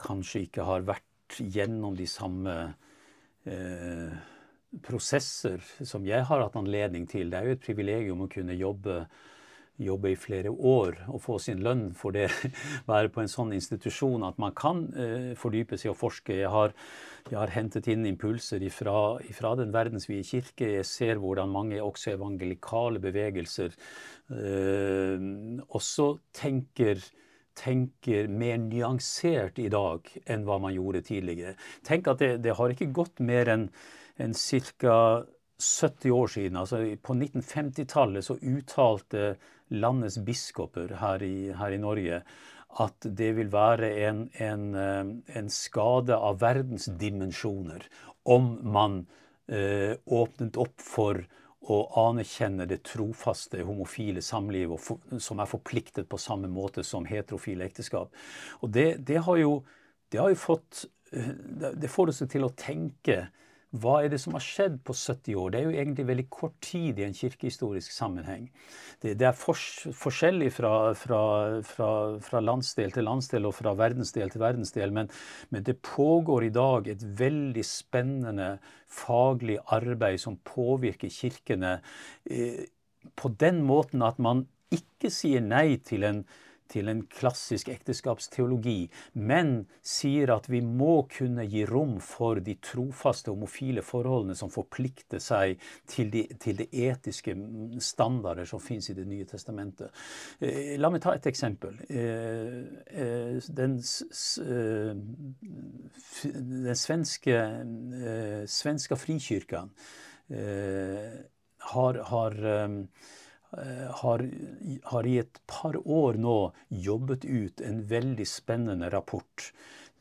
Speaker 2: kanskje ikke har vært gjennom de samme uh, prosesser som jeg har hatt anledning til. Det er jo et privilegium å kunne jobbe jobbe i flere år og få sin lønn for det, være på en sånn institusjon at man kan eh, fordype seg og forske. Jeg har, jeg har hentet inn impulser fra den verdensvide kirke. Jeg ser hvordan mange også evangelikale bevegelser eh, også tenker tenker mer nyansert i dag enn hva man gjorde tidligere. Tenk at det, det har ikke gått mer enn en ca. 70 år siden, altså på 1950-tallet, så uttalte landets biskoper her i, her i, Norge at det vil være en, en, eh, en skade av verdens dimensjoner om man eh, åpnet opp for å anerkjenne det trofaste homofile samlivet som er forpliktet på samme måte som heterofile ekteskap. Og det, det, har, jo, det har jo fått eh, Det får oss til å tenke hva er det som har skjedd på 70 år? Det er jo egentlig veldig kort tid i en kirkehistorisk sammenheng. Det, det er fors, forskjellig fra, fra, fra, fra, landsdel til landsdel og fra verdensdel til verdensdel, men, men, det pågår i dag et veldig spennende faglig arbeid som påvirker kirkene eh, på den måten at man ikke sier nei til en til en klassisk ekteskapsteologi, men sier at vi må kunne gi rom for de trofaste homofile forholdene som forplikter seg til de, til de etiske standarder som fins i Det nye testamentet. Eh, la meg ta et eksempel. Eh, eh, den, den svenske, svenske frikyrkan har, har har, har, i et par år nå jobbet ut en veldig spennende rapport.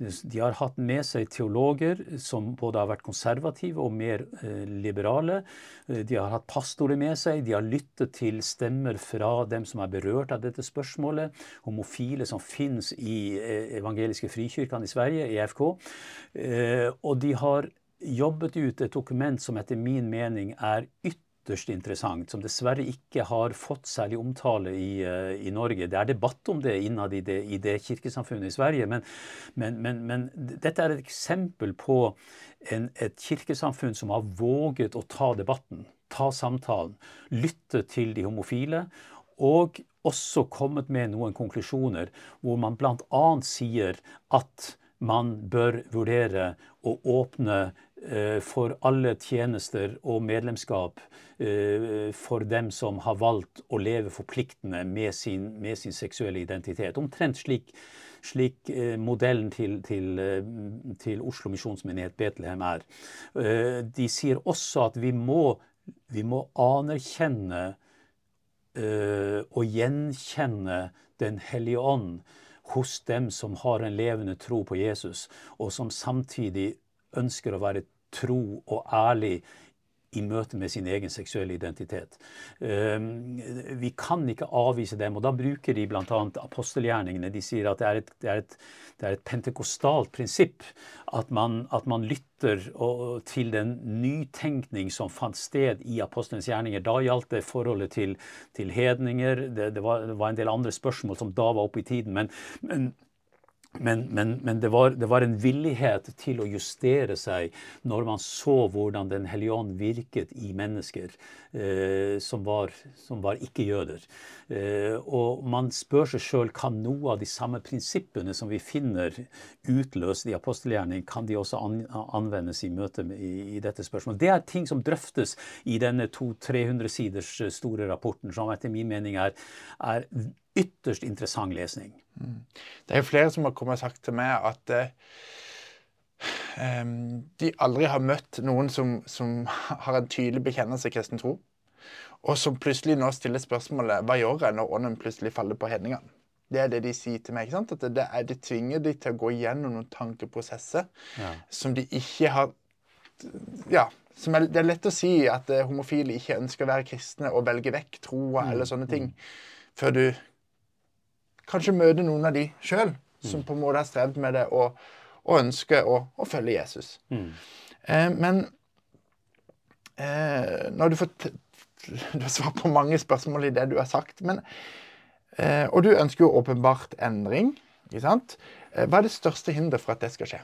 Speaker 2: De har hatt med seg teologer som både har vært konservative og mer eh, liberale. Eh, de har hatt pastorer med seg. De har lyttet til stemmer fra dem som er berørt av dette spørsmålet. Homofile som finnes i eh, evangeliske frikyrkene i Sverige, EFK. Eh, og de har jobbet ut et dokument som etter min mening er ytterligere ytterst interessant, som dessverre ikke har fått særlig omtale i, uh, i Norge. Det er debatt om det innad i det, i det kirkesamfunnet i Sverige, men, men, men, men, dette er et eksempel på en, et kirkesamfunn som har våget å ta debatten, ta samtalen, lytte til de homofile. Og også kommet med noen konklusjoner hvor man bl.a. sier at man bør vurdere å åpne for alle tjenester og medlemskap for dem som har valgt å leve forpliktende med sin, med sin seksuelle identitet. Omtrent slik, slik modellen til, til, til Oslo misjonsmenighet Betlehem er. De sier også at vi må, vi må anerkjenne og gjenkjenne Den hellige ånd hos dem som har en levende tro på Jesus, og som samtidig ønsker å være tro og ærlig i møte med sin egen seksuelle identitet. Ehm, vi kan ikke avvise dem, og da bruker de bl.a. apostelgjerningene. De sier at det er et, det er et, det er et pentekostalt prinsipp at man, at man lytter til den nytenkning som fant sted i apostelens gjerninger. Da gjaldt det forholdet til, til hedninger. Det, var, det, var, en del andre spørsmål som da var oppe i tiden. men, men men, men, men det, var, det, var, en villighet til å justere seg når man så hvordan Den hellige ånd virket i mennesker eh, som, var, var ikke-jøder. Eh, og man spør seg sjøl kan noe av de samme prinsippene som vi finner utløst i apostelgjerning, kan de også an, anvendes i møte med, i, i, dette spørsmålet. Det er ting som drøftes i denne 200-300 siders store rapporten, som etter min mening er, er ytterst interessant lesning. Mm.
Speaker 1: Det er flere som har kommet og sagt til meg at eh, de aldri har møtt noen som, som har en tydelig bekjennelse i kristen tro, og som plutselig nå stiller spørsmålet hva gjør jeg når ånden plutselig faller på hedningene? Det er det de sier til meg. ikke sant? At det, er, De tvinger de til å gå gjennom noen tankeprosesser ja. som de ikke har Ja, er, det er lett å si at uh, homofile ikke ønsker å være kristne og velge vekk troa mm. eller sånne ting, mm. før du kanskje møte noen av de sjøl som på en måte har strevd med det og, og ønsker å, å, følge Jesus. Mm. Eh, men eh, når du får du har svart på mange spørsmål i det du har sagt. Men, eh, og du ønsker jo åpenbart endring. ikke sant? Eh, hva er det største hinderet for at det skal skje?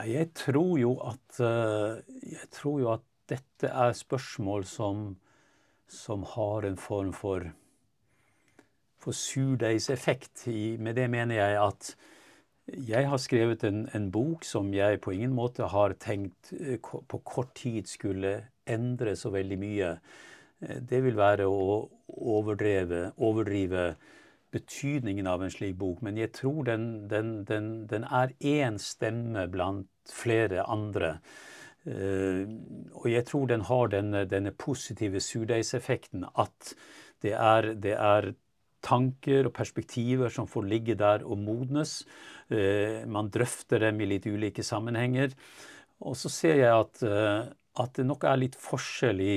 Speaker 2: Jeg tror jo at, eh, jeg tror jo at dette er spørsmål som, som har en form for, for surdeigseffekt. Med det mener jeg at jeg har skrevet en, en, bok som jeg på ingen måte har tenkt eh, på kort tid skulle endre så veldig mye. Eh, det vil være å overdrive betydningen av en slik bok. Men jeg tror den, den, den, den er én stemme blant flere andre. Eh, og jeg tror den har denne, denne positive surdeigseffekten at det er, det er, tanker og perspektiver som får ligge der og modnes. Eh, man drøfter dem i litt ulike sammenhenger. Og så ser jeg at, eh, at det nok er litt forskjell i,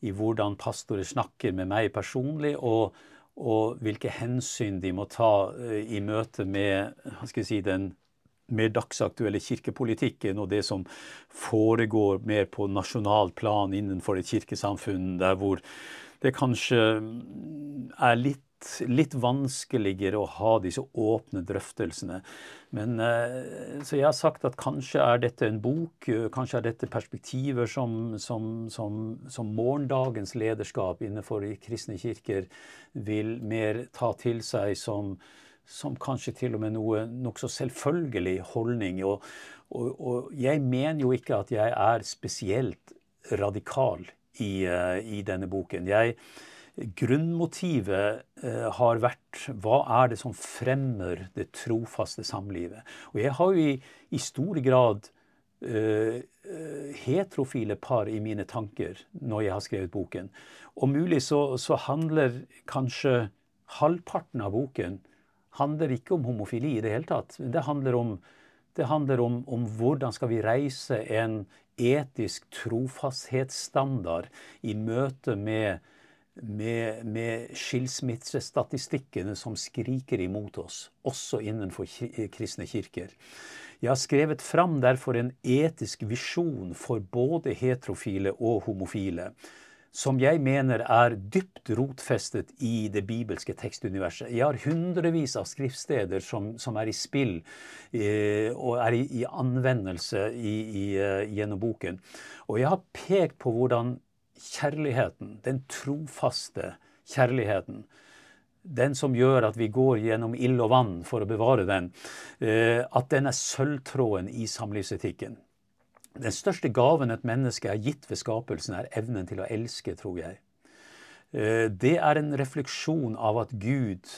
Speaker 2: i hvordan pastorer snakker med meg personlig, og, og, hvilke hensyn de må ta i møte med si, den mer dagsaktuelle kirkepolitikken og det som foregår mer på nasjonalt plan innenfor et kirkesamfunn, der hvor det kanskje er litt, litt vanskeligere å ha disse åpne drøftelsene. Men, eh, så jeg har sagt at kanskje er dette en bok, kanskje er dette perspektiver som, som, som, som morgendagens lederskap innenfor kristne kirker vil mer ta til seg som som kanskje til og med noe nokså selvfølgelig holdning. Og, og, og, jeg mener jo ikke at jeg er spesielt radikal i, uh, i denne boken. Jeg, grunnmotivet uh, har vært hva er det som fremmer det trofaste samlivet. Og jeg har jo i, i stor grad uh, heterofile par i mine tanker når jeg har skrevet boken. Om mulig så, så handler kanskje halvparten av boken handler ikke om homofili i det hele tatt. Det handler om, det handler om, om hvordan skal vi reise en etisk trofasthetsstandard i møte med, med, med skilsmissestatistikkene som skriker imot oss, også innenfor kristne kirker. Jeg har skrevet fram derfor en etisk visjon for både heterofile og homofile som jeg mener er dypt rotfestet i det bibelske tekstuniverset. Jeg har hundrevis av skriftsteder som, som er i spill eh, og er i, i anvendelse i, i, uh, gjennom boken. Og jeg har pekt på hvordan kjærligheten, den trofaste kjærligheten, den som gjør at vi går gjennom ild og vann for å bevare den, eh, at den er sølvtråden i samlivsetikken. Den største gaven et menneske er gitt ved skapelsen, er evnen til å elske, tror jeg. Eh, det er en refleksjon av at Gud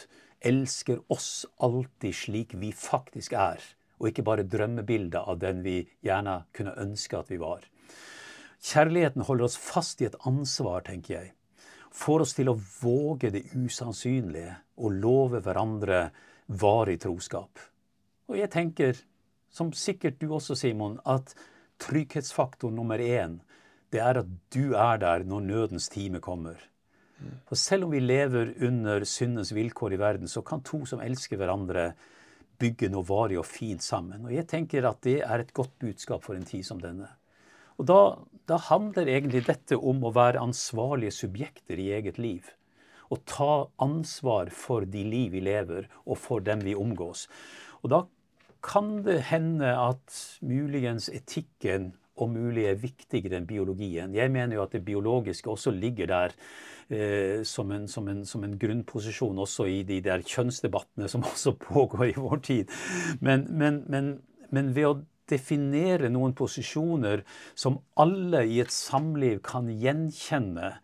Speaker 2: elsker oss alltid slik vi faktisk er, og ikke bare drømmebilder av den vi gjerne kunne ønske at vi var. Kjærligheten holder oss fast i et ansvar, tenker jeg får oss til å våge det usannsynlige og love hverandre varig troskap. Og jeg tenker, som sikkert du også, Simon, at trygghetsfaktor nummer én, det er at du er der når nødens time kommer. For selv om vi lever under syndens vilkår i verden, så kan to som elsker hverandre, bygge noe varig og fint sammen. Og jeg tenker at det er et godt budskap for en tid som denne. Og da, da handler egentlig dette om å være ansvarlige subjekter i eget liv. og ta ansvar for de liv vi lever, og for dem vi omgås. Og da kan det hende at muligens etikken om mulig er viktigere enn biologien. Jeg mener jo at det biologiske også ligger der eh, som, en, som, en, som, en, grunnposisjon også i de der kjønnsdebattene som også pågår i vår tid. Men, men, men, men ved å definere noen posisjoner som alle i et samliv kan gjenkjenne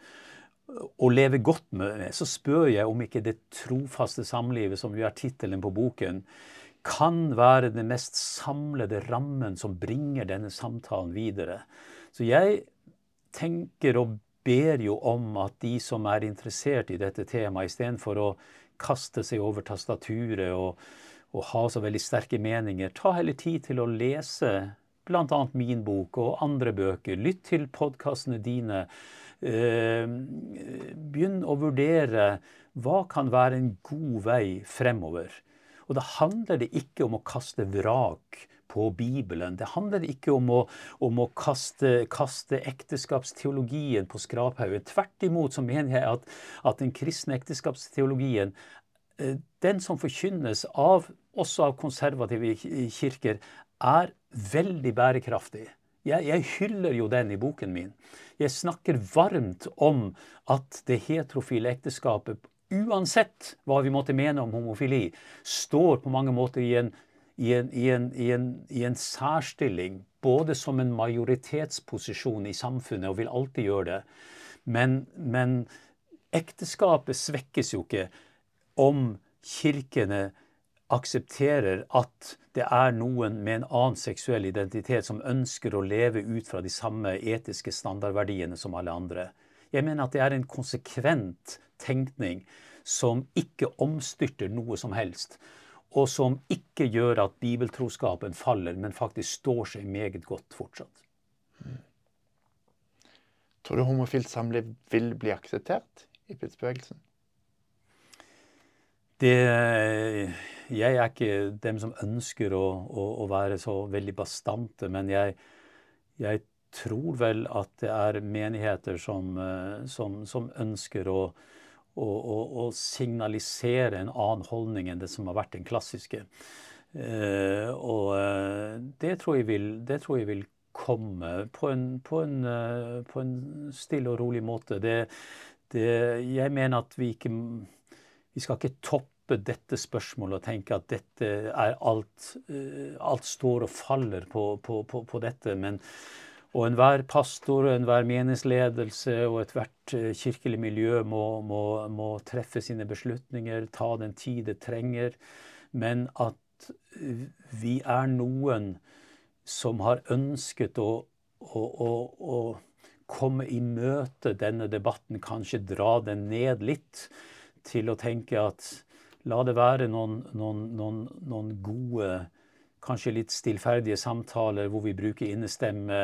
Speaker 2: og leve godt med, så spør jeg om ikke det trofaste samlivet, som jo er tittelen på boken, kan være den mest samlede rammen som bringer denne samtalen videre. Så jeg tenker og ber jo om at de som er interessert i dette temaet, istedenfor å kaste seg over tastaturet og og ha så veldig sterke meninger. Ta heller tid til å lese bl.a. min bok og andre bøker. Lytt til podkastene dine. Eh, begynn å vurdere hva kan være en god vei fremover. Og da handler det ikke om å kaste vrak på Bibelen. Det handler ikke om å, om å kaste, kaste, ekteskapsteologien på skraphaugen. Tvert imot så mener jeg at, at den kristne ekteskapsteologien, eh, den som forkynnes av også av konservative kirker, er veldig bærekraftig. Jeg, jeg, hyller jo den i boken min. Jeg snakker varmt om at det heterofile ekteskapet, uansett hva vi måtte mene om homofili, står på mange måter i en, i en, i en, i en særstilling. Både som en majoritetsposisjon i samfunnet, og vil alltid gjøre det. Men, men ekteskapet svekkes jo ikke om kirkene aksepterer at det er noen med en annen seksuell identitet som ønsker å leve ut fra de samme etiske standardverdiene som alle andre. Jeg mener at det er en konsekvent tenkning som ikke omstyrter noe som helst, og som ikke gjør at bibeltroskapen faller, men faktisk står seg meget godt fortsatt.
Speaker 1: Tror du homofilt samliv vil bli akseptert i pinsebevegelsen?
Speaker 2: Det jeg er ikke dem som ønsker å, å, å være så veldig bastante, men jeg, jeg, tror vel at det er menigheter som, eh, som, som ønsker å, å, signalisere en annen holdning enn det som har vært den klassiske. Eh, og eh, det tror, vil, det tror, jeg vil, komme på en, på en, på en stille og rolig måte. Det, det, jeg mener at vi ikke Vi skal ikke toppe dette spørsmålet og tenke at dette er alt Alt står og faller på, på, på, på dette. Men, og enhver pastor og enhver meningsledelse og ethvert eh, kirkelig miljø må, må, må, treffe sine beslutninger, ta den tid det trenger. Men at vi er noen som har ønsket å, å, å, å komme i møte denne debatten, kanskje dra den ned litt, til å tenke at La det være noen, noen, noen, noen, gode, kanskje litt stillferdige samtaler hvor vi bruker innestemme,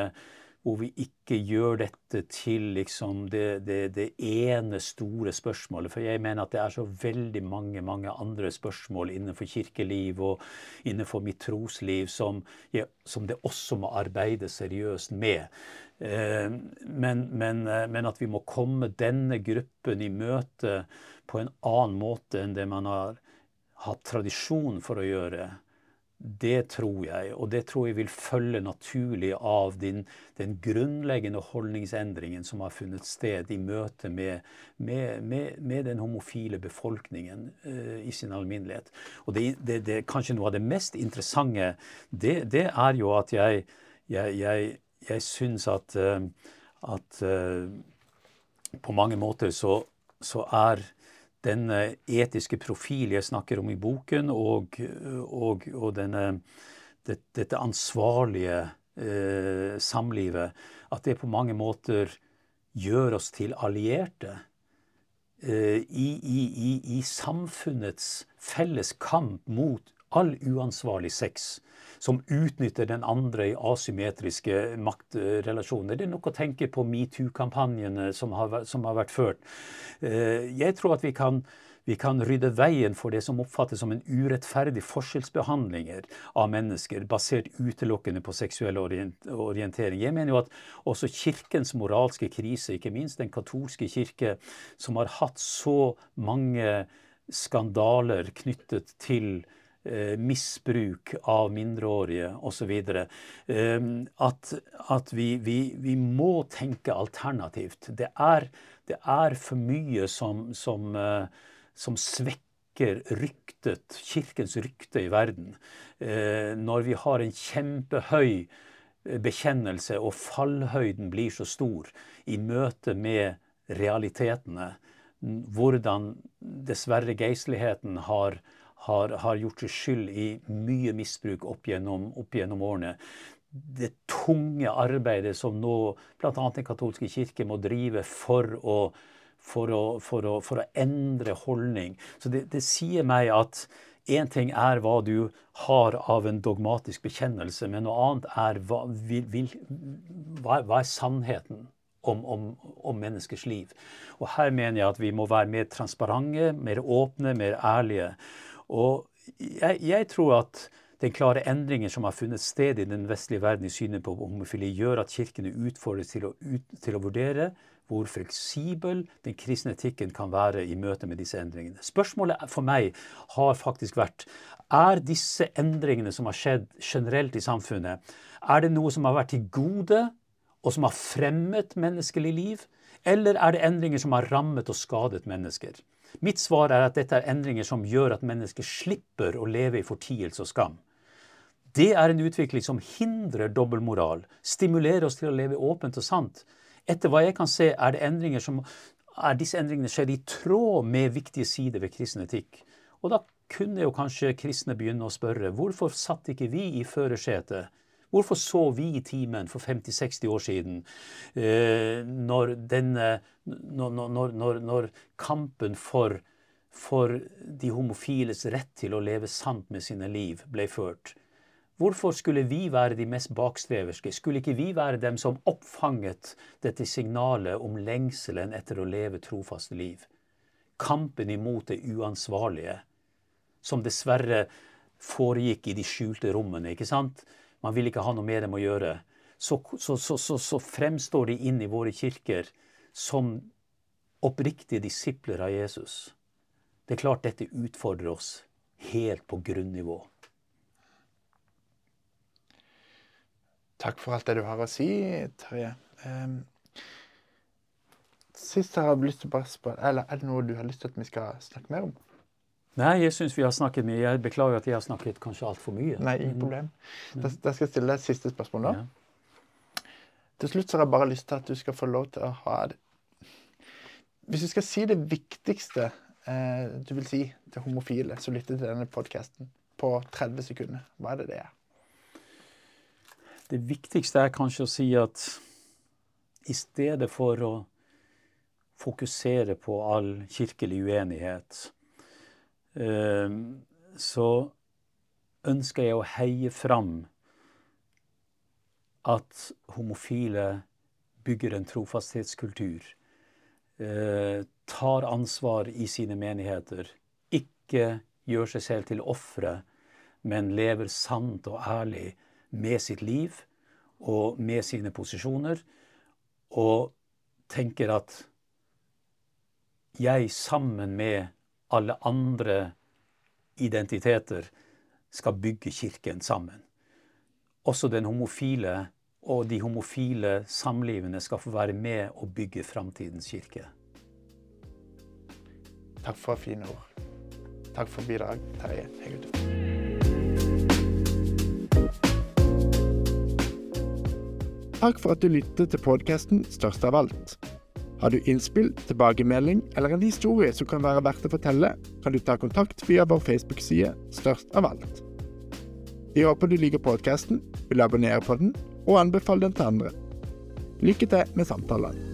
Speaker 2: hvor vi ikke gjør dette til liksom det, det, det, ene store spørsmålet. For jeg mener at det er så veldig mange mange andre spørsmål innenfor kirkeliv og innenfor mitt trosliv som, jeg, som det også må arbeide seriøst med. Eh, men, men, eh, men, at vi må komme denne gruppen i møte på en annen måte enn det man har hatt tradisjon for å gjøre, det tror jeg, og det tror jeg vil følge naturlig av din, den grunnleggende holdningsendringen som har funnet sted i møte med, med, med, med den homofile befolkningen uh, i sin alminnelighet. Og det, det, det, kanskje noe av det mest interessante, det, det er jo at jeg, jeg, jeg, jeg syns at, uh, at uh, på mange måter så, så er den etiske profil jeg snakker om i boken, og, og, og denne, det, dette ansvarlige eh, samlivet, at det på mange måter gjør oss til allierte eh, i, i, i, i samfunnets felles kamp mot all uansvarlig sex som utnytter den andre i asymmetriske maktrelasjoner. Det er nok å tenke på metoo-kampanjene som, som, har vært ført. Eh, jeg tror at vi kan vi kan rydde veien for det som oppfattes som en urettferdig forskjellsbehandlinger av mennesker basert utelukkende på seksuell orientering. Jeg mener jo at også Kirkens moralske krise, ikke minst den katolske kirke, som har hatt så mange skandaler knyttet til misbruk av mindreårige osv. Eh, at at vi, vi, vi, må tenke alternativt. Det er, det er for mye som, som, eh, som svekker ryktet, kirkens rykte i verden. Eh, når vi har en kjempehøy eh, bekjennelse, og fallhøyden blir så stor i møte med realitetene. Hvordan dessverre geistligheten har, har, har, gjort seg skyld i mye misbruk opp gjennom, opp gjennom årene. Det tunge arbeidet som nå bl.a. Den katolske kirke må drive for å, for å, for å, for å endre holdning. Så det, det sier meg at Én ting er hva du har av en dogmatisk bekjennelse, men noe annet er hva, vil, vil, hva, hva er sannheten om, om, om, menneskers liv. Og her mener jeg at vi må være mer transparente, mer åpne, mer ærlige. Og jeg, jeg, tror at den klare endringen som har funnet sted i den vestlige verden i synet på homofili, gjør at kirkene utfordres til å, ut, til å vurdere hvor fleksibel den kristne etikken kan være i møte med disse endringene. Spørsmålet for meg har faktisk vært er disse endringene som har skjedd generelt i samfunnet, er det noe som har vært til gode, og som har fremmet menneskelig liv, eller er det endringer som har rammet og skadet mennesker? Mitt svar er at dette er endringer som gjør at mennesker slipper å leve i fortielse og skam. Det er en utvikling som hindrer dobbeltmoral, stimulerer oss til å leve åpent og sant. Etter hva jeg kan se, er, endringer som, er disse endringene skjedd i tråd med viktige sider ved kristen etikk. Og da kunne jo kanskje kristne begynne å spørre hvorfor satt ikke vi i førersetet? Hvorfor så vi i timen for 50-60 år siden, eh, når, denne, når, når, når, kampen for, for de homofiles rett til å leve sant med sine liv ble ført? Hvorfor skulle vi være de mest bakstreverske? Skulle ikke vi være dem som oppfanget dette signalet om lengselen etter å leve trofaste liv? Kampen imot det uansvarlige, som dessverre foregikk i de skjulte rommene. ikke sant? Man vil ikke ha noe med dem å gjøre. Så, så, så, så fremstår de inn i våre kirker som oppriktige disipler av Jesus. Det er klart dette utfordrer oss helt på grunnivå.
Speaker 1: Takk for alt det du har å si, Terje. Um, sist har jeg lyst til å bare spørre, eller Er det noe du har lyst til at vi skal snakke mer om?
Speaker 2: Nei, jeg syns vi har snakket mye. Jeg beklager at jeg har snakket kanskje altfor mye.
Speaker 1: Nei, ingen problem. Da, da, skal jeg stille deg et siste spørsmål da. Ja. Til slutt så har jeg bare lyst til at du skal få lov til å ha det Hvis du skal si det viktigste eh, du vil si til homofile som lytter til denne podkasten, på 30 sekunder, hva er det det er?
Speaker 2: Det viktigste er kanskje å si at i stedet for å fokusere på all kirkelig uenighet, så ønsker jeg å heie fram at homofile bygger en trofasthetskultur. Eh, tar ansvar i sine menigheter. Ikke gjør seg selv til ofre, men lever sant og ærlig med sitt liv og med sine posisjoner. Og tenker at jeg sammen med alle andre identiteter skal bygge kirken sammen. Også den homofile og de homofile samlivene skal få være med å bygge framtidens kirke.
Speaker 1: Takk for fine ord. Takk for bidrag, Terje Hegud. Takk for at du lyttet til podkasten Størst av alt. Har du innspill, tilbakemelding eller en historie som kan være verdt å fortelle, kan du ta kontakt via vår Facebook-side Størst av alt. Vi håper du liker podkasten, vil abonnere på den og anbefale den til andre. Lykke til med samtalen.